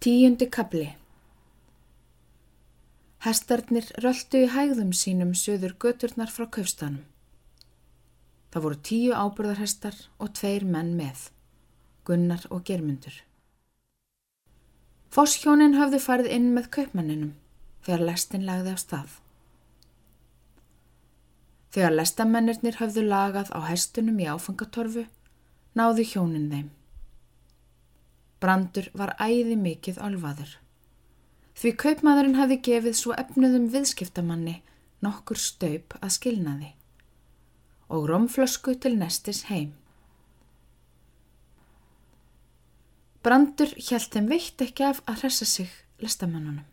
Tíundi kabli Hestarnir röldu í hægðum sínum söður göturnar frá kaufstanum. Það voru tíu ábyrðarhestar og tveir menn með, Gunnar og Germundur. Fosshjónin höfðu farið inn með kaupmanninum þegar lestin lagði á stað. Þegar lestamennirnir höfðu lagað á hestunum í áfangatorfu, náðu hjónin þeim. Brandur var æði mikið alvaður. Því kaupmaðurinn hafi gefið svo efnuðum viðskiptamanni nokkur staup að skilnaði og romflösku til nestis heim. Brandur hjælt þeim veitt ekki af að hressa sig lestamannunum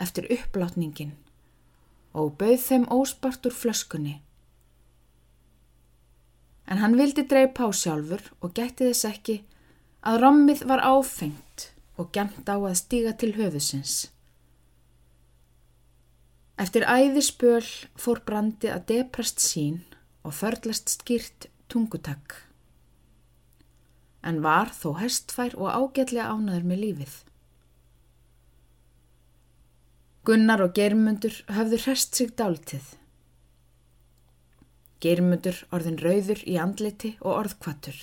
eftir upplátningin og bauð þeim óspart úr flöskunni. En hann vildi dreipa á sjálfur og gætti þess ekki að rommið var áfengt og gæmt á að stíga til höfusins. Eftir æði spöl fór brandi að deprest sín og förlast skýrt tungutakk. En var þó hestfær og ágætlega ánaður með lífið. Gunnar og Geirmundur höfðu hrest sig dáltið. Geirmundur orðin rauður í andliti og orðkvatur.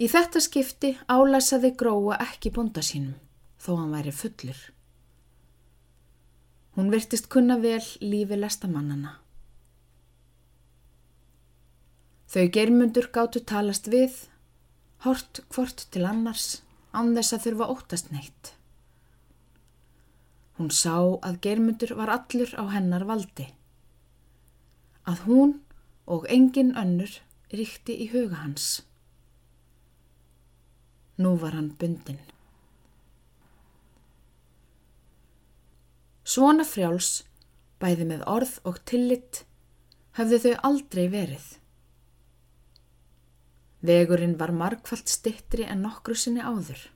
Í þetta skipti álæsaði gróa ekki búnda sínum, þó hann væri fullur. Hún virtist kunna vel lífi lestamannana. Þau germundur gáttu talast við, hort hvort til annars, án þess að þurfa óttast neitt. Hún sá að germundur var allur á hennar valdi. Að hún og engin önnur ríkti í huga hans. Nú var hann bundin. Svona frjáls, bæði með orð og tillit, hafðu þau aldrei verið. Vegurinn var margfald stittri en nokkru sinni áður.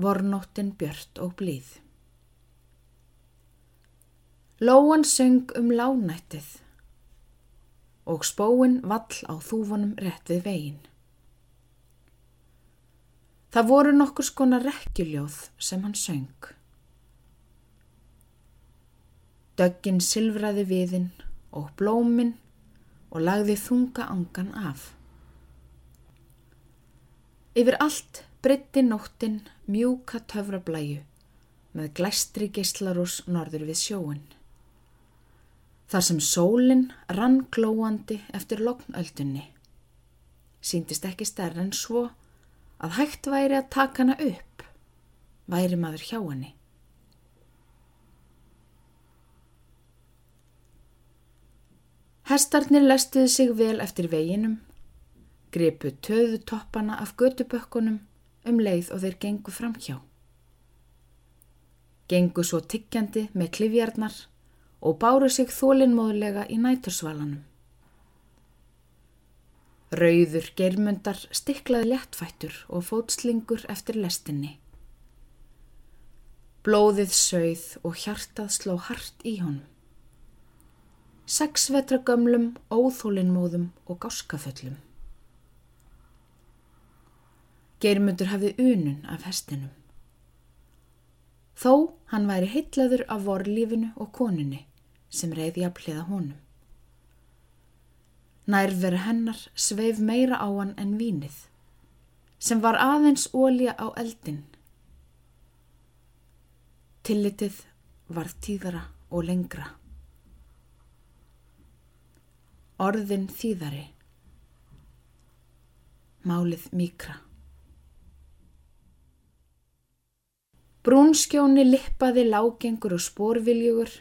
Vornóttin björt og blíð. Lóan söng um lánættið og spóin vall á þúfunum rétt við veginn. Það voru nokkur skona rekkjuljóð sem hann söng. Döggin silfraði viðinn og blóminn og lagði þunga angan af. Yfir allt breytti nóttin mjúka töfrablæju með glæstri geyslarús norður við sjóin. Þar sem sólinn rann glóandi eftir loknöldunni. Síndist ekki stærra en svo að hægt væri að taka hana upp, væri maður hjá henni. Hestarnir lestuðu sig vel eftir veginum, gripu töðu toppana af gödubökkunum um leið og þeir gengu fram hjá. Gengu svo tiggjandi með klifjarnar og báru sig þólinnmóðulega í nætursvalanum. Rauður geirmundar stiklaði léttfættur og fótslingur eftir lestinni. Blóðið sögð og hjartað sló hart í honum. Seks vetra gömlum, óþólinnmóðum og gáskaföllum. Geirmundur hafði unun af hestinum. Þó hann væri heitlaður af vorlífinu og konunni sem reyði að pliða honum. Nærvera hennar sveif meira á hann en vínið, sem var aðeins ólja á eldin. Tillitið var tíðara og lengra. Orðin þýðari. Málið mikra. Brúnskjóni lippaði lágengur og spórviljugur,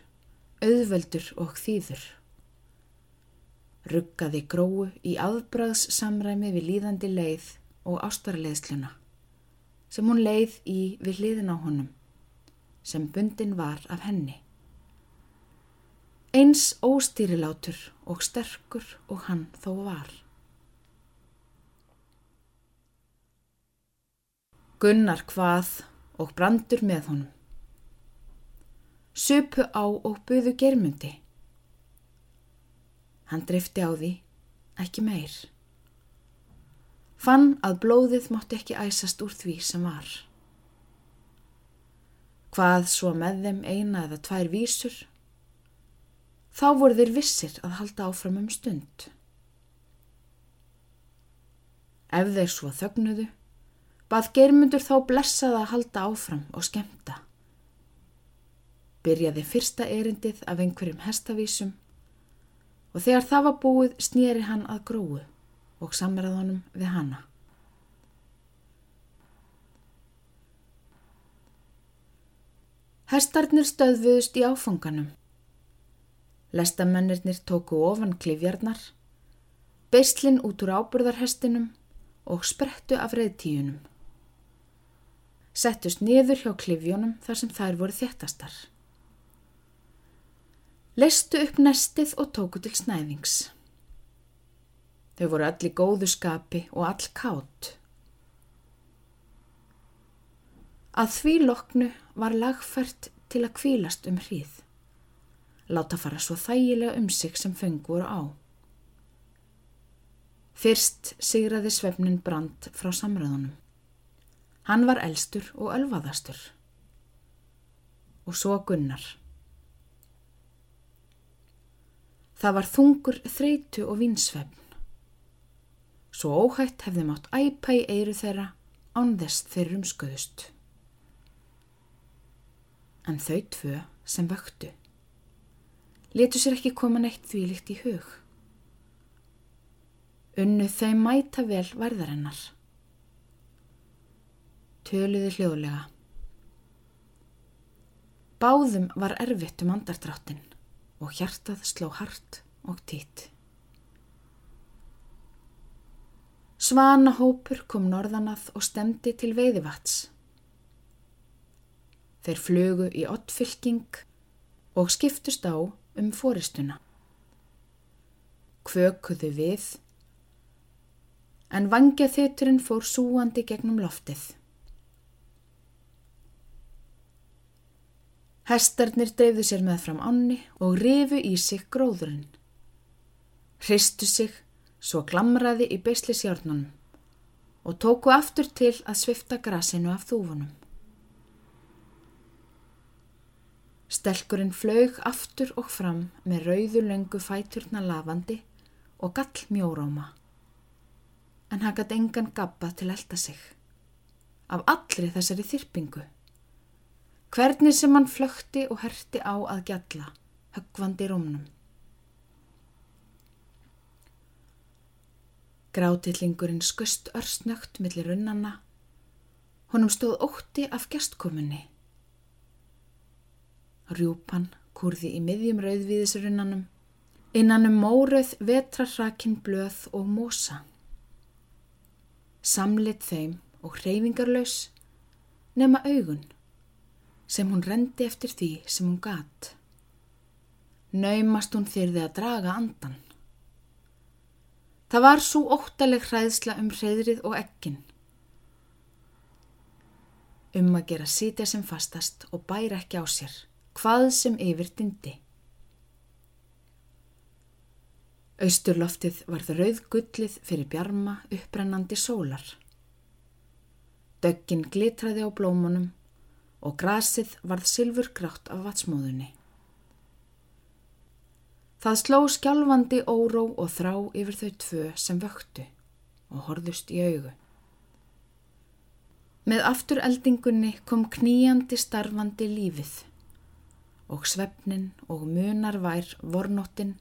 auðveldur og þýður ruggaði gróu í aðbræðs samræmi við líðandi leið og ástarleðsluna sem hún leið í við hliðin á honum sem bundin var af henni. Eins óstýrilátur og sterkur og hann þó var. Gunnar hvað og brandur með honum. Supu á og buðu germundi. Hann drifti á því, ekki meir. fann að blóðið mátti ekki æsast úr því sem var. Hvað svo með þeim eina eða tvær vísur? Þá voru þeir vissir að halda áfram um stund. Ef þeir svo þögnuðu, bað germundur þá blessaða að halda áfram og skemta. Byrjaði fyrsta erindið af einhverjum hestavísum og þegar það var búið snýri hann að gróu og samræð honum við hanna. Hestarnir stöðvuðust í áfanganum. Lestamennirnir tóku ofan klifjarnar, beislinn út úr áburðarhestinum og sprettu af reyðtíunum. Settust niður hjá klifjónum þar sem þær voru þéttastar. Leistu upp nestið og tóku til snæðings. Þau voru allir góðu skapi og all kátt. Að því loknu var lagfært til að kvílast um hríð. Láta fara svo þægilega um sig sem fengur á. Fyrst sigraði svefnin brand frá samröðunum. Hann var elstur og ölvaðastur. Og svo gunnar. Það var þungur þreitu og vinsvefn. Svo óhætt hefði mátt æpa í eiru þeirra án þess þeir rumskuðust. En þau tvö sem vöktu letu sér ekki koma neitt því líkt í hug. Unnu þau mæta vel varðarinnar. Töluði hljóðlega. Báðum var erfitt um andardráttin og hjartað sló hart og titt. Svanahópur kom norðanað og stemdi til veiðivats. Þeir flugu í ottfylking og skiptust á um fóristuna. Kvökuðu við, en vangja þitturinn fór súandi gegnum loftið. Hestarnir dreifðu sér með fram ánni og rifu í sig gróðurinn. Hristu sig, svo glamraði í beislisjárnunum og tóku aftur til að svifta grasinu af þúfunum. Stelkurinn flög aftur og fram með rauðu löngu fæturna lavandi og gall mjóróma. En hann gæti engan gabbað til elda sig. Af allri þessari þyrpingu. Hvernig sem hann flökti og herti á að gjalla, höggvandi rómnum. Grátillingurinn skust örsnögt millir runnanna. Honum stóð ótti af gestkomunni. Rjúpan kurði í miðjum rauðvíðisrunnanum. Innanum mórauð vetrarrakin blöð og mosa. Samlit þeim og hreyfingarlaus nema augun sem hún rendi eftir því sem hún gatt. Naumast hún þyrði að draga andan. Það var svo óttaleg hræðsla um hreðrið og ekkin. Um að gera sítja sem fastast og bæra ekki á sér, hvað sem yfir dindi. Austurloftið varð rauð gullið fyrir bjarma upprennandi sólar. Döggin glitraði á blómunum og grasið varð sylfur grátt af vatsmóðunni. Það sló skjálfandi óró og þrá yfir þau tvö sem vöktu og horðust í augu. Með aftureldingunni kom kníjandi starfandi lífið og svefnin og munarvær vornóttin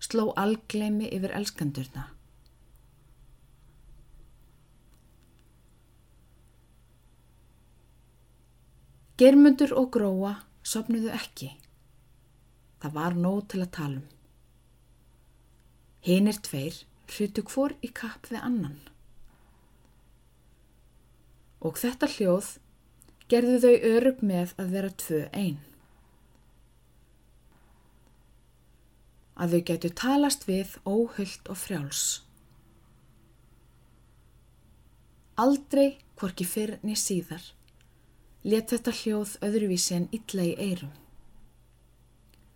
sló algleimi yfir elskandurna. Germundur og gróa sopnuðu ekki. Það var nóg til að tala um. Hinn er tveir hlutu hvor í kapp við annan. Og þetta hljóð gerðu þau örug með að vera tvö einn. Að þau getu talast við óhullt og frjáls. Aldrei hvorki fyrr niður síðar let þetta hljóð öðruvísi en illa í eirum.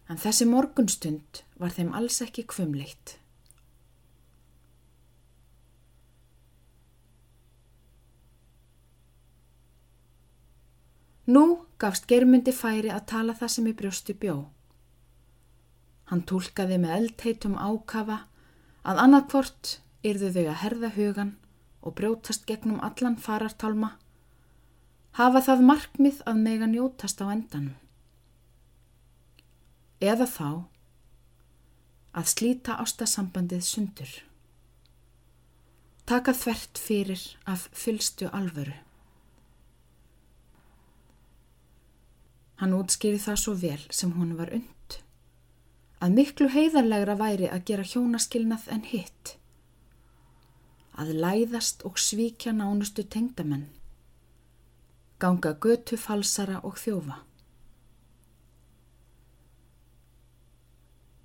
En þessi morgunstund var þeim alls ekki kvumleitt. Nú gafst germyndi færi að tala það sem í brjóstu bjó. Hann tólkaði með eldheitum ákafa að annarkvort yrðu þau að herða hugan og brjótast gegnum allan farartálma hafa það markmið að mega njótast á endanum. Eða þá að slíta ástasambandið sundur. Taka þvert fyrir af fylstu alvöru. Hann útskýri það svo vel sem hún var und, að miklu heiðarlegra væri að gera hjónaskilnað en hitt, að læðast og svíkja nánustu tengdamenn, ganga götu falsara og þjófa.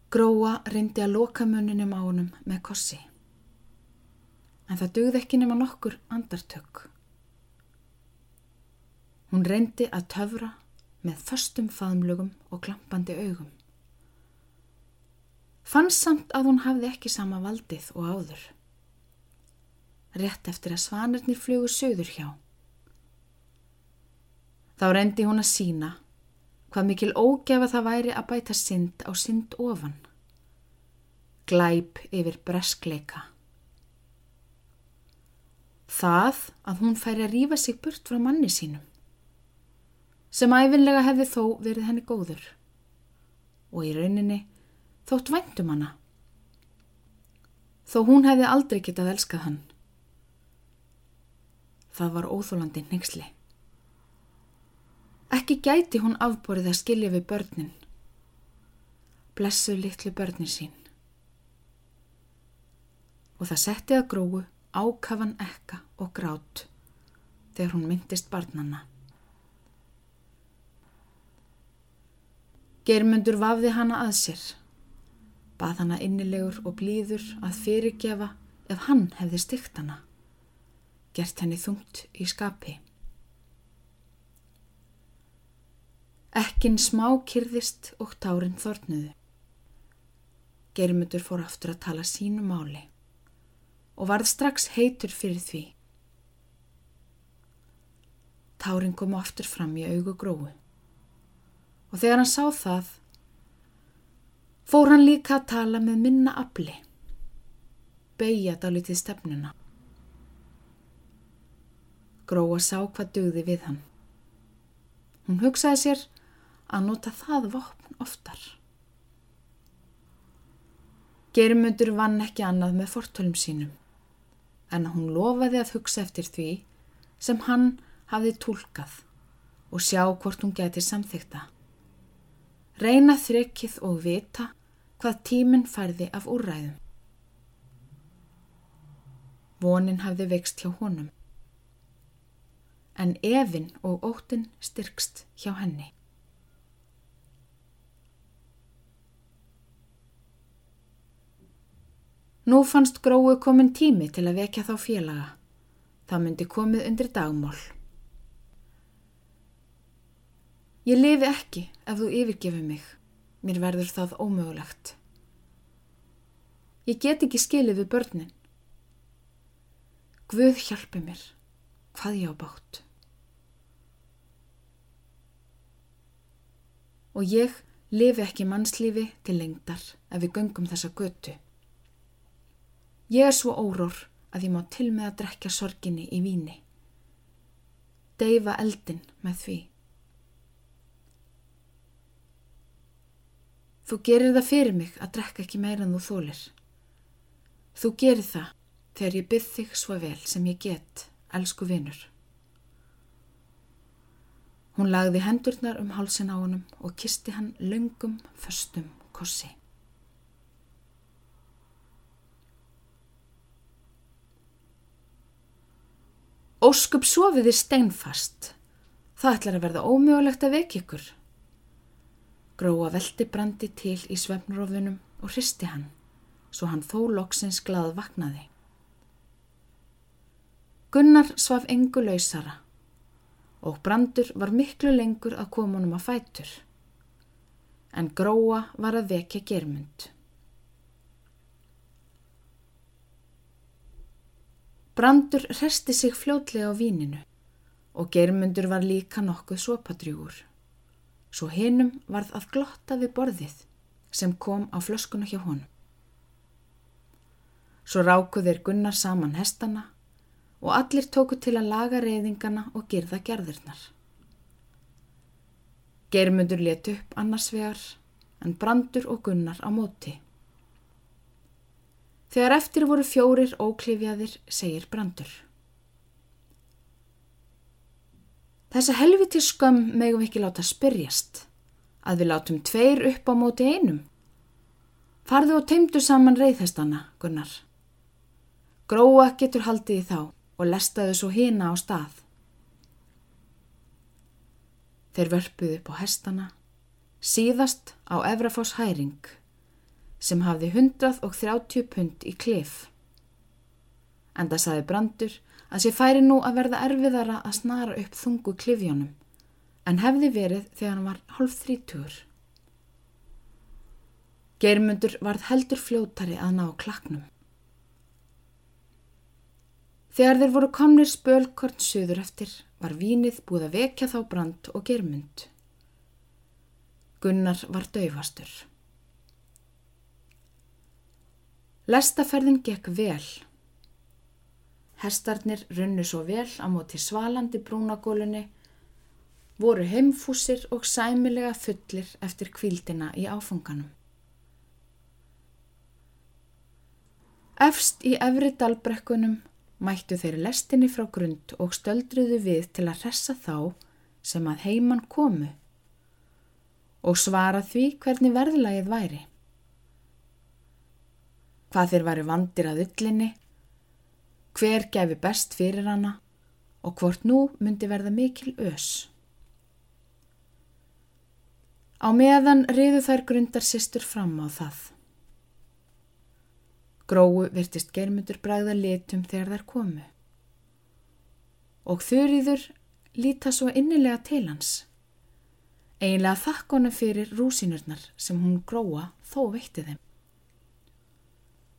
Gróa reyndi að loka muninum á honum með kossi, en það dugði ekki nema nokkur andartök. Hún reyndi að töfra með föstum faðumlugum og klampandi augum. Fann samt að hún hafði ekki sama valdið og áður. Rétt eftir að svanirnir flugu söður hjá. Þá reyndi hún að sína hvað mikil ógefa það væri að bæta synd á synd ofan. Glæp yfir breskleika. Það að hún færi að rýfa sig burt frá manni sínum sem æfinlega hefði þó verið henni góður og í rauninni þótt væntum hana. Þó hún hefði aldrei getað elskað hann. Það var óþólandi neyksli. Ekki gæti hún afborið að skilja við börnin. Blessu litlu börnin sín. Og það setti að gróu ákafan ekka og grát þegar hún myndist barnanna. Germundur vafði hana að sér. Bað hana innilegur og blíður að fyrirgefa ef hann hefði stygt hana. Gert henni þungt í skapi. Ekkin smá kyrðist og tárin þornuðu. Germundur fór aftur að tala sínu máli og varð strax heitur fyrir því. Tárin kom aftur fram í augu gróðu og þegar hann sá það fór hann líka að tala með minna afli beigja dálítið stefnuna Gróa sá hvað dögði við hann hún hugsaði sér að nota það vopn oftar Germundur vann ekki annað með fortölum sínum en hún lofaði að hugsa eftir því sem hann hafði tólkað og sjá hvort hún geti samþykta reyna þrykkið og vita hvað tíminn færði af úrræðum. Vonin hafði vext hjá honum, en efinn og óttinn styrkst hjá henni. Nú fannst gróu komin tími til að vekja þá félaga. Það myndi komið undir dagmál. Ég lifi ekki ef þú yfirgefur mig. Mér verður það ómögulegt. Ég get ekki skilið við börnin. Guð hjálpi mér. Hvað ég á bátt. Og ég lifi ekki mannslífi til lengdar ef við göngum þessa götu. Ég er svo órór að ég má til með að drekja sorginni í víni. Deyfa eldin með því. Þú gerir það fyrir mig að drekka ekki meira en þú þólir. Þú gerir það þegar ég byrð þig svo vel sem ég get, elsku vinur. Hún lagði hendurnar um hálsin á honum og kisti hann löngum, föstum kossi. Óskup sofiði steinfast. Það ætlar að verða ómögulegt að vekja ykkur. Gróa veldi brandi til í svefnrófunum og hristi hann, svo hann þó loksins glað vaknaði. Gunnar svaf engu lausara og brandur var miklu lengur að koma honum að fætur, en Gróa var að vekja germund. Brandur hresti sig fljótlega á víninu og germundur var líka nokkuð sopadrjúur. Svo hinnum varð að glotta við borðið sem kom á flöskuna hjá honum. Svo rákuðir Gunnar saman hestana og allir tóku til að laga reyðingana og girða gerðirnar. Germundur let upp annars vegar en Brandur og Gunnar á móti. Þegar eftir voru fjórir óklifjaðir, segir Brandur. Þessa helviti skömm megum ekki láta spyrjast, að við látum tveir upp á móti einum. Farðu og teimdu saman reyðhestana, Gunnar. Gróa getur haldið í þá og lestaðu svo hina á stað. Þeir vörpuðu upp á hestana, síðast á Efrafoss hæring sem hafði 130 pund í klif. En það saði Brandur að sé færi nú að verða erfiðara að snara upp þungu klifjónum en hefði verið þegar hann var hálf þrítugur. Geirmundur varð heldur fljótari að ná klaknum. Þegar þeir voru komnir spölkorn söður eftir var vínið búið að vekja þá Brand og Geirmund. Gunnar var daufastur. Lestaferðin gekk vel. Hestarnir runnu svo vel á móti svalandi brúnagólunni, voru heimfúsir og sæmilega fullir eftir kvíldina í áfunganum. Efst í efri dalbrekkunum mættu þeir lestinni frá grund og stöldruðu við til að hressa þá sem að heiman komu og svara því hvernig verðlagið væri hvað þeir varu vandir að ullinni, hver gefi best fyrir hana og hvort nú myndi verða mikil ös. Á meðan riðu þær grundar sýstur fram á það. Gróu virtist germundur bræða litum þegar þær komu. Og þurriður líta svo innilega til hans. Einlega þakkonu fyrir rúsinurnar sem hún gróa þó veitti þeim.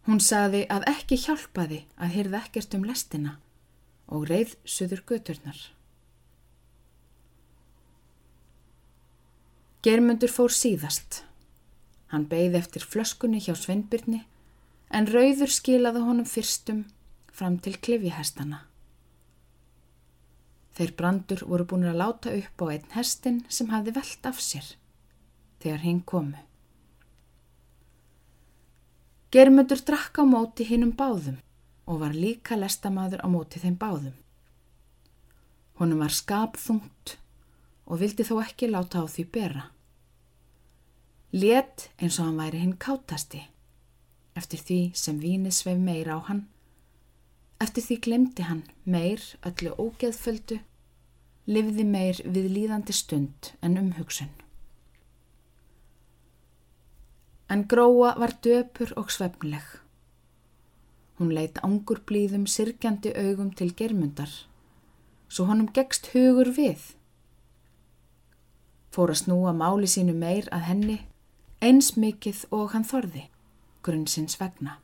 Hún saði að ekki hjálpaði að hyrða ekkert um lestina og reið suður göturnar. Germundur fór síðast. Hann beigði eftir flöskunni hjá Sveinbyrni en rauður skilaði honum fyrstum fram til klifjahestana. Þeir brandur voru búin að láta upp á einn hestin sem hafði veld af sér þegar hinn komu. Germundur drakk á móti hinnum báðum og var líka lestamaður á móti þeim báðum. Honum var skapþungt og vildi þó ekki láta á því bera. Let eins og hann væri hinn kátasti, eftir því sem víni sveif meir á hann, eftir því glemdi hann meir öllu ógeðföldu, livði meir við líðandi stund en umhugsun en gróa var döpur og svefnleg. Hún leitt ángur blíðum sirkjandi augum til germundar, svo honum gegst hugur við. Fór að snúa máli sínu meir að henni, eins mikið og hann þorði, grunnsins vegna.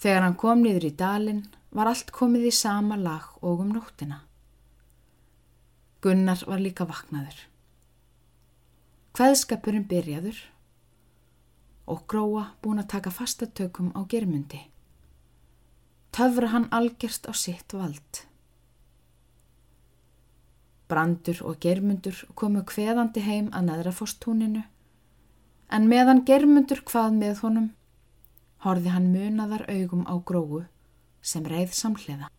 Þegar hann kom niður í dalin var allt komið í sama lag og um nóttina. Gunnar var líka vaknaður. Hveðskapurinn byrjaður og gróa búin að taka fastatökum á germundi. Töfra hann algerst á sitt vald. Brandur og germundur komu hveðandi heim að neðra fórstúninu en meðan germundur hvað með honum horfi hann munaðar augum á gróu sem reið samhliða.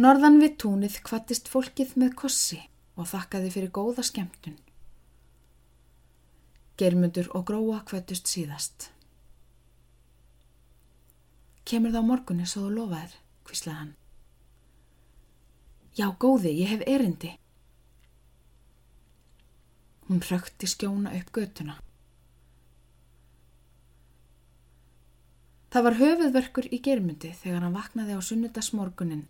Norðan við túnið kvattist fólkið með kossi og þakkaði fyrir góða skemmtun. Germundur og gróa kvattust síðast. Kemur það á morgunni svo þú lofaðir, hvíslaði hann. Já, góði, ég hef erindi. Hún frökti skjóna upp götuna. Það var höfuðverkur í germundi þegar hann vaknaði á sunnudagsmorgunin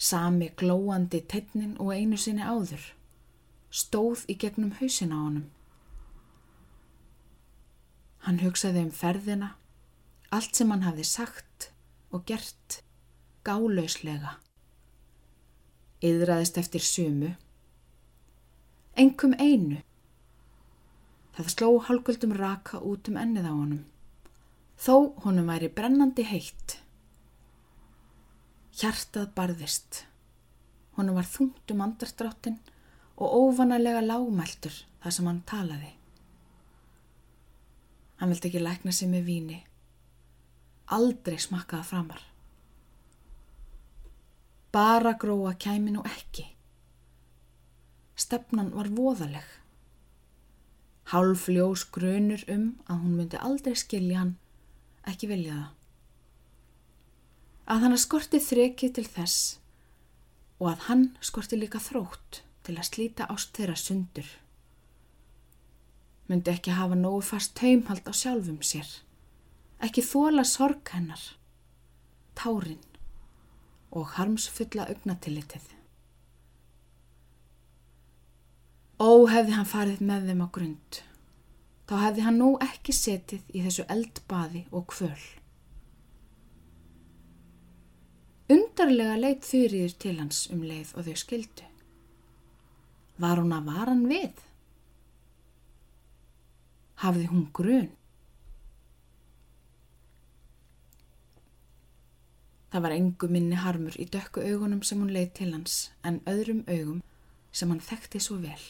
Sami glóandi teitnin og einu sinni áður, stóð í gegnum hausin á honum. Hann hugsaði um ferðina, Allt sem hann hafði sagt og gert gálauslega. Yðraðist eftir sumu. Engum einu. Það sló hálguldum raka út um ennið á honum. Þó honum væri brennandi heitt. Hjartað barðist. Honum var þungt um andarstráttin og óvanalega lágmæltur þar sem hann talaði. Hann vildi ekki lækna sig með víni. Aldrei smakkaða framar. Bara gróa kæmi nú ekki. Stefnan var voðaleg. Hálf ljós grunur um að hún myndi aldrei skilja hann, ekki vilja það. Að hann skorti þrekið til þess og að hann skorti líka þrótt til að slíta ást þeirra sundur. Myndi ekki hafa nógu fast taumhald á sjálfum sér. Ekki þóla sorg hennar, tárin og harmsfulla augnatillitið. Ó hefði hann farið með þeim á grund. Þá hefði hann nú ekki setið í þessu eldbaði og kvöl. Undarlega leitt þurriður til hans um leið og þau skildu. Var hún að varan við? Hafði hún grun? Það var engu minni harmur í dökku augunum sem hún leið til hans en öðrum augum sem hann þekkti svo vel.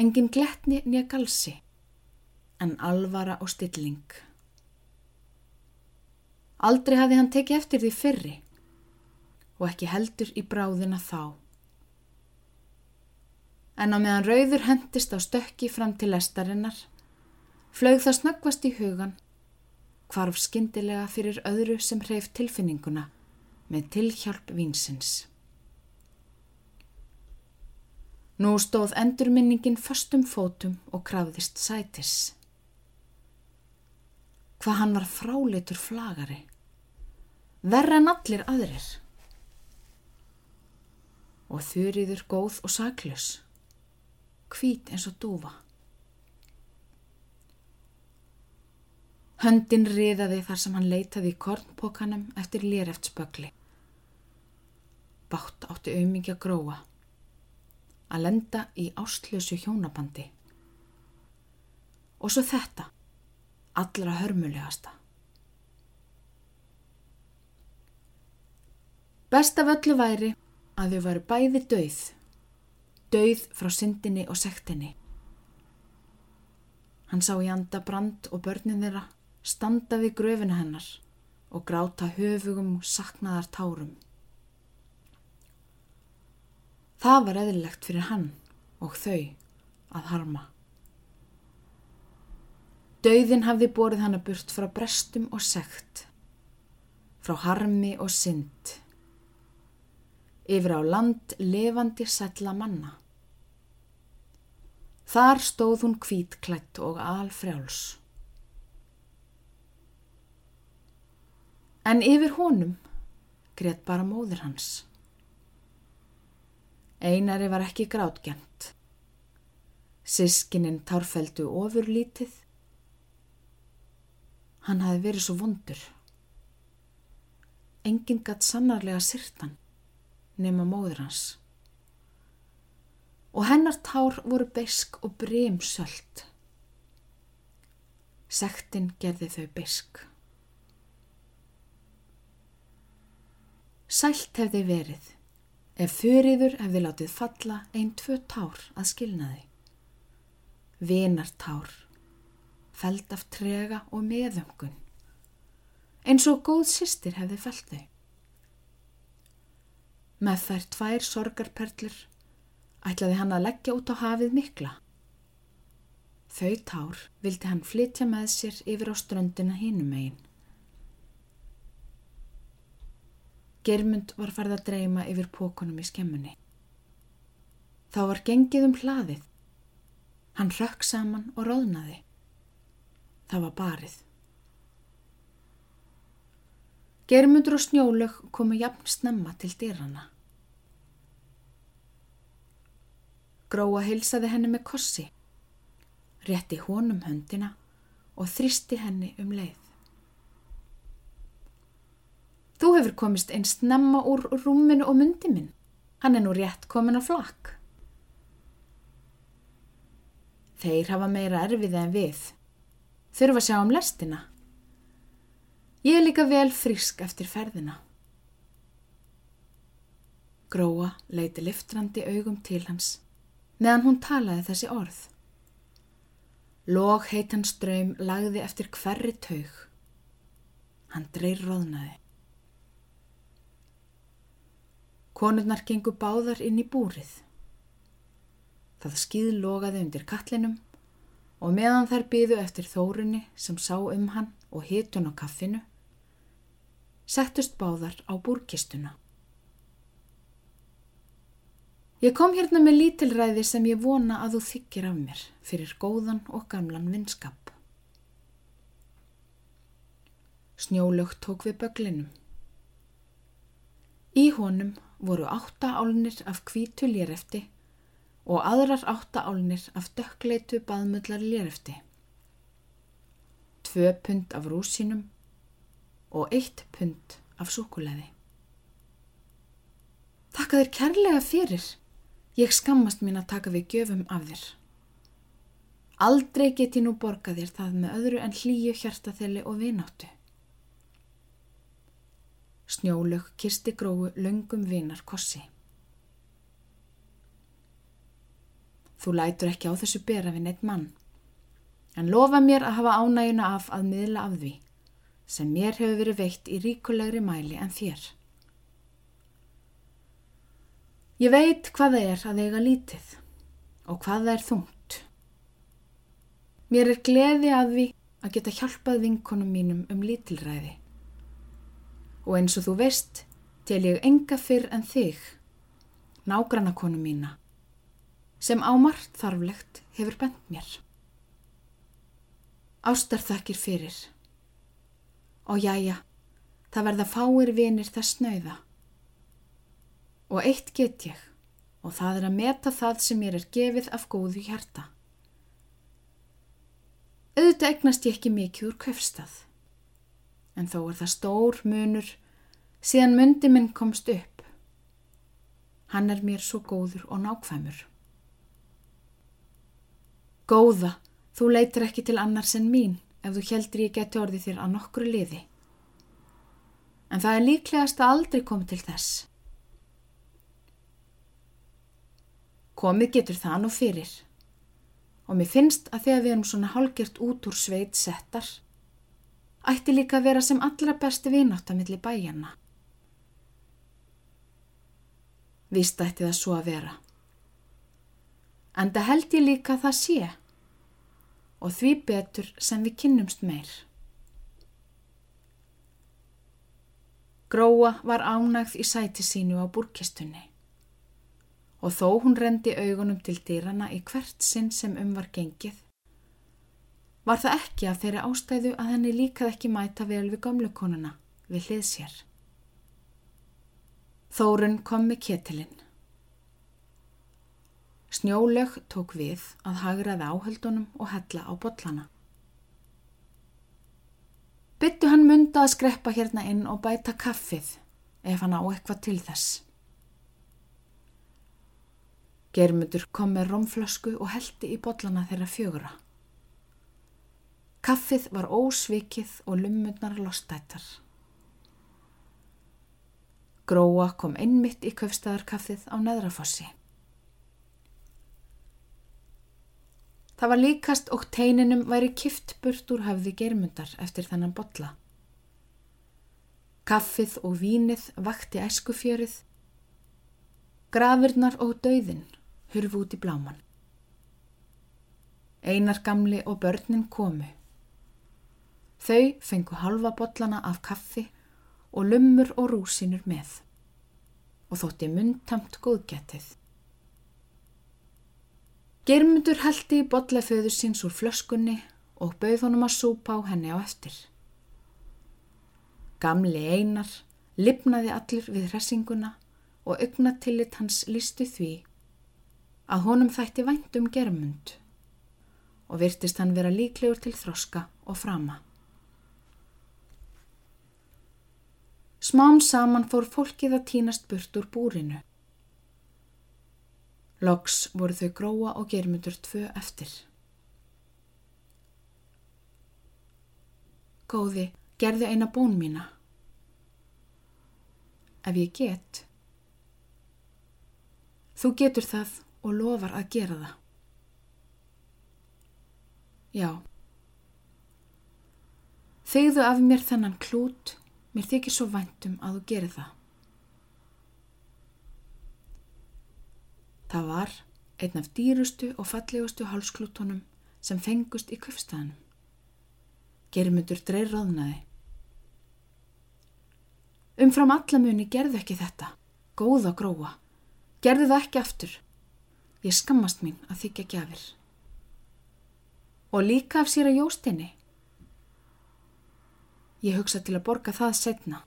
Engin gletni nýja galsi en alvara og stilling. Aldrei hafði hann tekið eftir því fyrri og ekki heldur í bráðina þá en á meðan rauður hendist á stökki fram til lestarinnar, flög það snöggvast í hugan, hvarf skindilega fyrir öðru sem hreif tilfinninguna með tilhjálp vinsins. Nú stóð endurminningin föstum fótum og krafðist sætis. Hvað hann var fráleitur flagari, verra en allir aðrir. Og þurriður góð og saklaus hvít eins og dúfa. Höndin riðaði þar sem hann leitaði í kornpókanum eftir léreftsbögli. Bátt átti auðmingja gróa að lenda í ástlösu hjónabandi. Og svo þetta, allra hörmulegasta. Best af öllu væri að þau varu bæði dauð dauð frá syndinni og sektinni. Hann sá í anda brand og börnin þeirra standa við gröfina hennar og gráta höfugum saknaðar tárum. Það var eðlilegt fyrir hann og þau að harma. Dauðin hafði borið hann að burt frá brestum og sekt, frá harmi og synd, yfir á land levandi sætla manna. Þar stóð hún kvítklætt og alfrjáls. En yfir honum greitt bara móður hans. Einari var ekki grátgjant. Sískininn tárfældu ofur lítið. Hann hafi verið svo vondur. Engin gatt sannarlega sirtan nema móður hans og hennar tár voru besk og brimsöld. Sektinn gerði þau besk. Sælt hefði verið ef þurriður hefði látið falla einn tvö tár að skilna þau. Vinartár, feld af trega og meðöngun, eins og góð sýstir hefði felt þau. Með þær tvær sorgarperlur ætlaði hann að leggja út á hafið mikla. Þau tár vildi hann flytja með sér yfir á ströndina hinum einn. Germund var farið að dreyma yfir pókunum í skemmunni. Þá var gengið um hlaðið. Hann rökk saman og róðnaði. Það var barið. Germundur og Snjólaug komu jafn snemma til dyrana. Gróa heilsaði henni með kossi, rétti honum höndina og þristi henni um leið. Þú hefur komist einn snemma úr rúminu og myndi minn. Hann er nú rétt komin á flakk. Þeir hafa meira erfið en við. Þurfa að sjá um lestina. Ég er líka vel frisk eftir ferðina. Gróa leiti liftrandi augum til hans meðan hún talaði þessi orð. Lóg heitan ströym lagði eftir hverri taug. Hann dreyr róðnaði. Konurnar gengu báðar inn í búrið. Það skýð logaði undir kallinum og meðan þær byðu eftir þórunni sem sá um hann og hitun á kaffinu, settust báðar á búrkistuna. Ég kom hérna með lítilræði sem ég vona að þú þykir af mér fyrir góðan og gamlan vinskap. Snjólögt tók við böglinum. Í honum voru átta álnir af kvítu lérefti og aðrar átta álnir af dökkleitu baðmullar lérefti. Tvö pund af rúsinum og eitt pund af súkuleði. Takka þér kærlega fyrir. Ég skammast mín að taka við gjöfum af þér. Aldrei get ég nú borga þér það með öðru en hlýju hjartaþeli og vináttu. Snjólög kirsti gróu löngum vinar kossi. Þú lætur ekki á þessu bera við neitt mann, en lofa mér að hafa ánæguna af að miðla af því, sem mér hefur verið veitt í ríkulegri mæli en þér. Ég veit hvað það er að eiga lítið og hvað það er þungt. Mér er gleði að því að geta hjálpað vinkonum mínum um lítilræði og eins og þú veist til ég enga fyrr en þig, nágrannakonu mína, sem ámart þarflegt hefur bent mér. Ástar þakkir fyrir. Og jájá, það verða fáir vinir það snauða. Og eitt get ég, og það er að meta það sem mér er gefið af góðu hjarta. Auðvitað egnast ég ekki mikið úr köfstað en þó er það stór munur síðan myndi minn komst upp. Hann er mér svo góður og nákvæmur. Góða, þú leitir ekki til annars en mín ef þú heldur ég geti orðið þér að nokkru liði. En það er líklegast að aldrei komið til þess. Komið getur það nú fyrir og mér finnst að þegar við erum svona hálgjert út úr sveit settar ætti líka að vera sem allra besti vinátt að milli bæjana. Vist ætti það svo að vera. En það held ég líka að það sé og því betur sem við kynnumst meir. Gróa var ánægð í sæti sínu á búrkistunni og þó hún rendi augunum til dýrana í hvert sinn sem um var gengið Var það ekki af þeirri ástæðu að henni líkað ekki mæta vel við gamlukonuna við hlið sér. Þórun kom með ketilinn. Snjólög tók við að hagraði áhöldunum og hella á botlana. Byttu hann mynda að skreppa hérna inn og bæta kaffið ef hann á eitthvað til þess. Germundur kom með romflösku og heldi í botlana þeirra fjögura. Kaffið var ósvikið og lummundnar lostættar. Gróa kom einmitt í köfstæðarkaffið á neðrafossi. Það var líkast og teininum væri kift burt úr hafði germundar eftir þennan botla. Kaffið og vínið vakti æskufjörið. Grafirnar og dauðin hurfu út í bláman. Einar gamli og börnin komu. Þau fengu halva botlana af kaffi og lummur og rúsinur með og þótti myndtamt góðgetið. Germundur heldi botlaföður síns úr flöskunni og bauð honum að súpa á henni á eftir. Gamli einar lipnaði allir við hressinguna og augnatillit hans listi því að honum þætti vænt um germund og virtist hann vera líklegur til þroska og frama. Smám saman fór fólkið að tínast burt úr búrinu. Loks voru þau gróa og germundur tvö eftir. Góði, gerðu eina bón mína. Ef ég get. Þú getur það og lofar að gera það. Já. Þegðu af mér þennan klút, mér þykir svo væntum að þú gerir það. Það var einn af dýrustu og fallegustu hálsklútonum sem fengust í köfstæðanum. Germundur dreir ráðnaði. Umfram allamuni gerðu ekki þetta, góða gróa, gerðu það ekki aftur. Ég skammast mín að þykja gjafir. Og líka af sér að jóstinni. Ég hugsa til að borga það setna.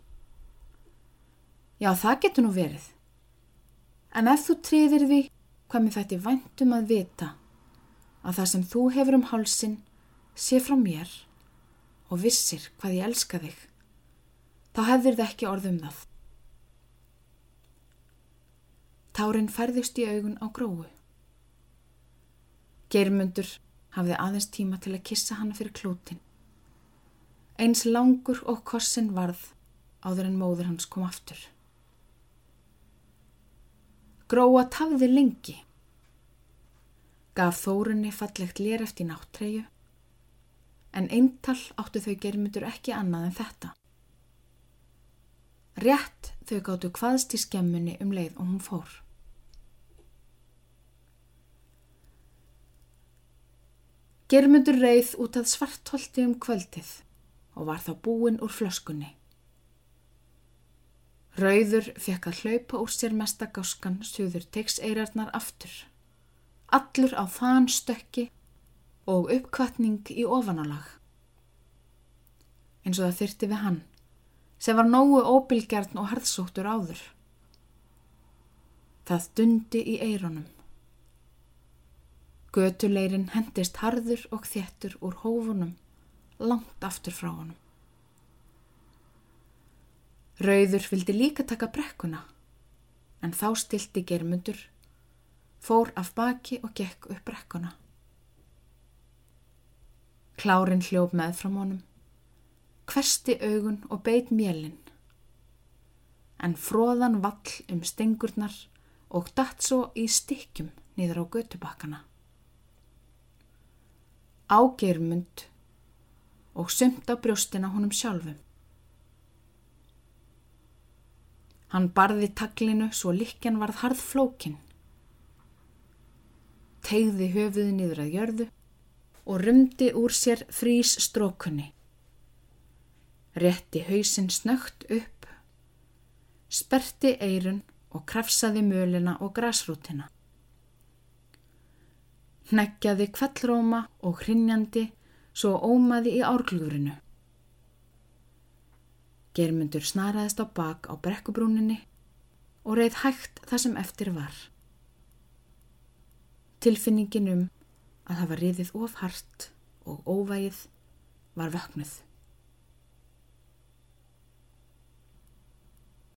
Já, það getur nú verið. En ef þú triðir því hvað mér þetta væntum að vita að það sem þú hefur um hálsin sé frá mér og vissir hvað ég elska þig, þá hefðir það ekki orðum það. Tárin færðist í augun á gróu. Geirmundur hafði aðeins tíma til að kissa hana fyrir klútin eins langur og kossin varð áður en móður hans kom aftur. Gróa tafði lengi, gaf þórunni fallegt lér eftir náttreyju, en eintal áttu þau germyndur ekki annað en þetta. Rétt þau gáttu hvaðst í skemmunni um leið og hún fór. Germundur reið út að svartholti um kvöldið og var þá búin úr flöskunni. Rauður fekk að hlaupa úr sér mesta gáskan suður teikseirarnar aftur. Allur á þann stökki og uppkvartning í ofanálag. Eins og það þyrti við hann, sem var nógu óbylgjarn og harðsóttur áður. Það dundi í eironum. Götuleirin hendist harður og þjettur úr hófunum langt aftur frá honum. Rauður vildi líka taka brekkuna, en þá stilti germundur, fór af baki og gekk upp brekkuna. Klárin hljóf með frá honum, hversti augun og beit mjölinn, en fróðan vall um stengurnar og datt svo í stykkjum niður á götubakkana. Ágermund og sumt á brjóstina honum sjálfum. Hann barði taglinu svo likjan varð harð flókin. Tegði höfuði niður að jörðu og rumdi úr sér frís strókunni. Rétti hausin snögt upp, sperti eirun og krafsaði mölina og grasrútina. Hneggjaði kvallróma og hrinjandi svo ómaði í árglúrinu. Germundur snaraðist á bak á brekkubrúninni og reið hægt það sem eftir var. Tilfinningin um að hafa riðið ofhart og óvægið var vöknuð.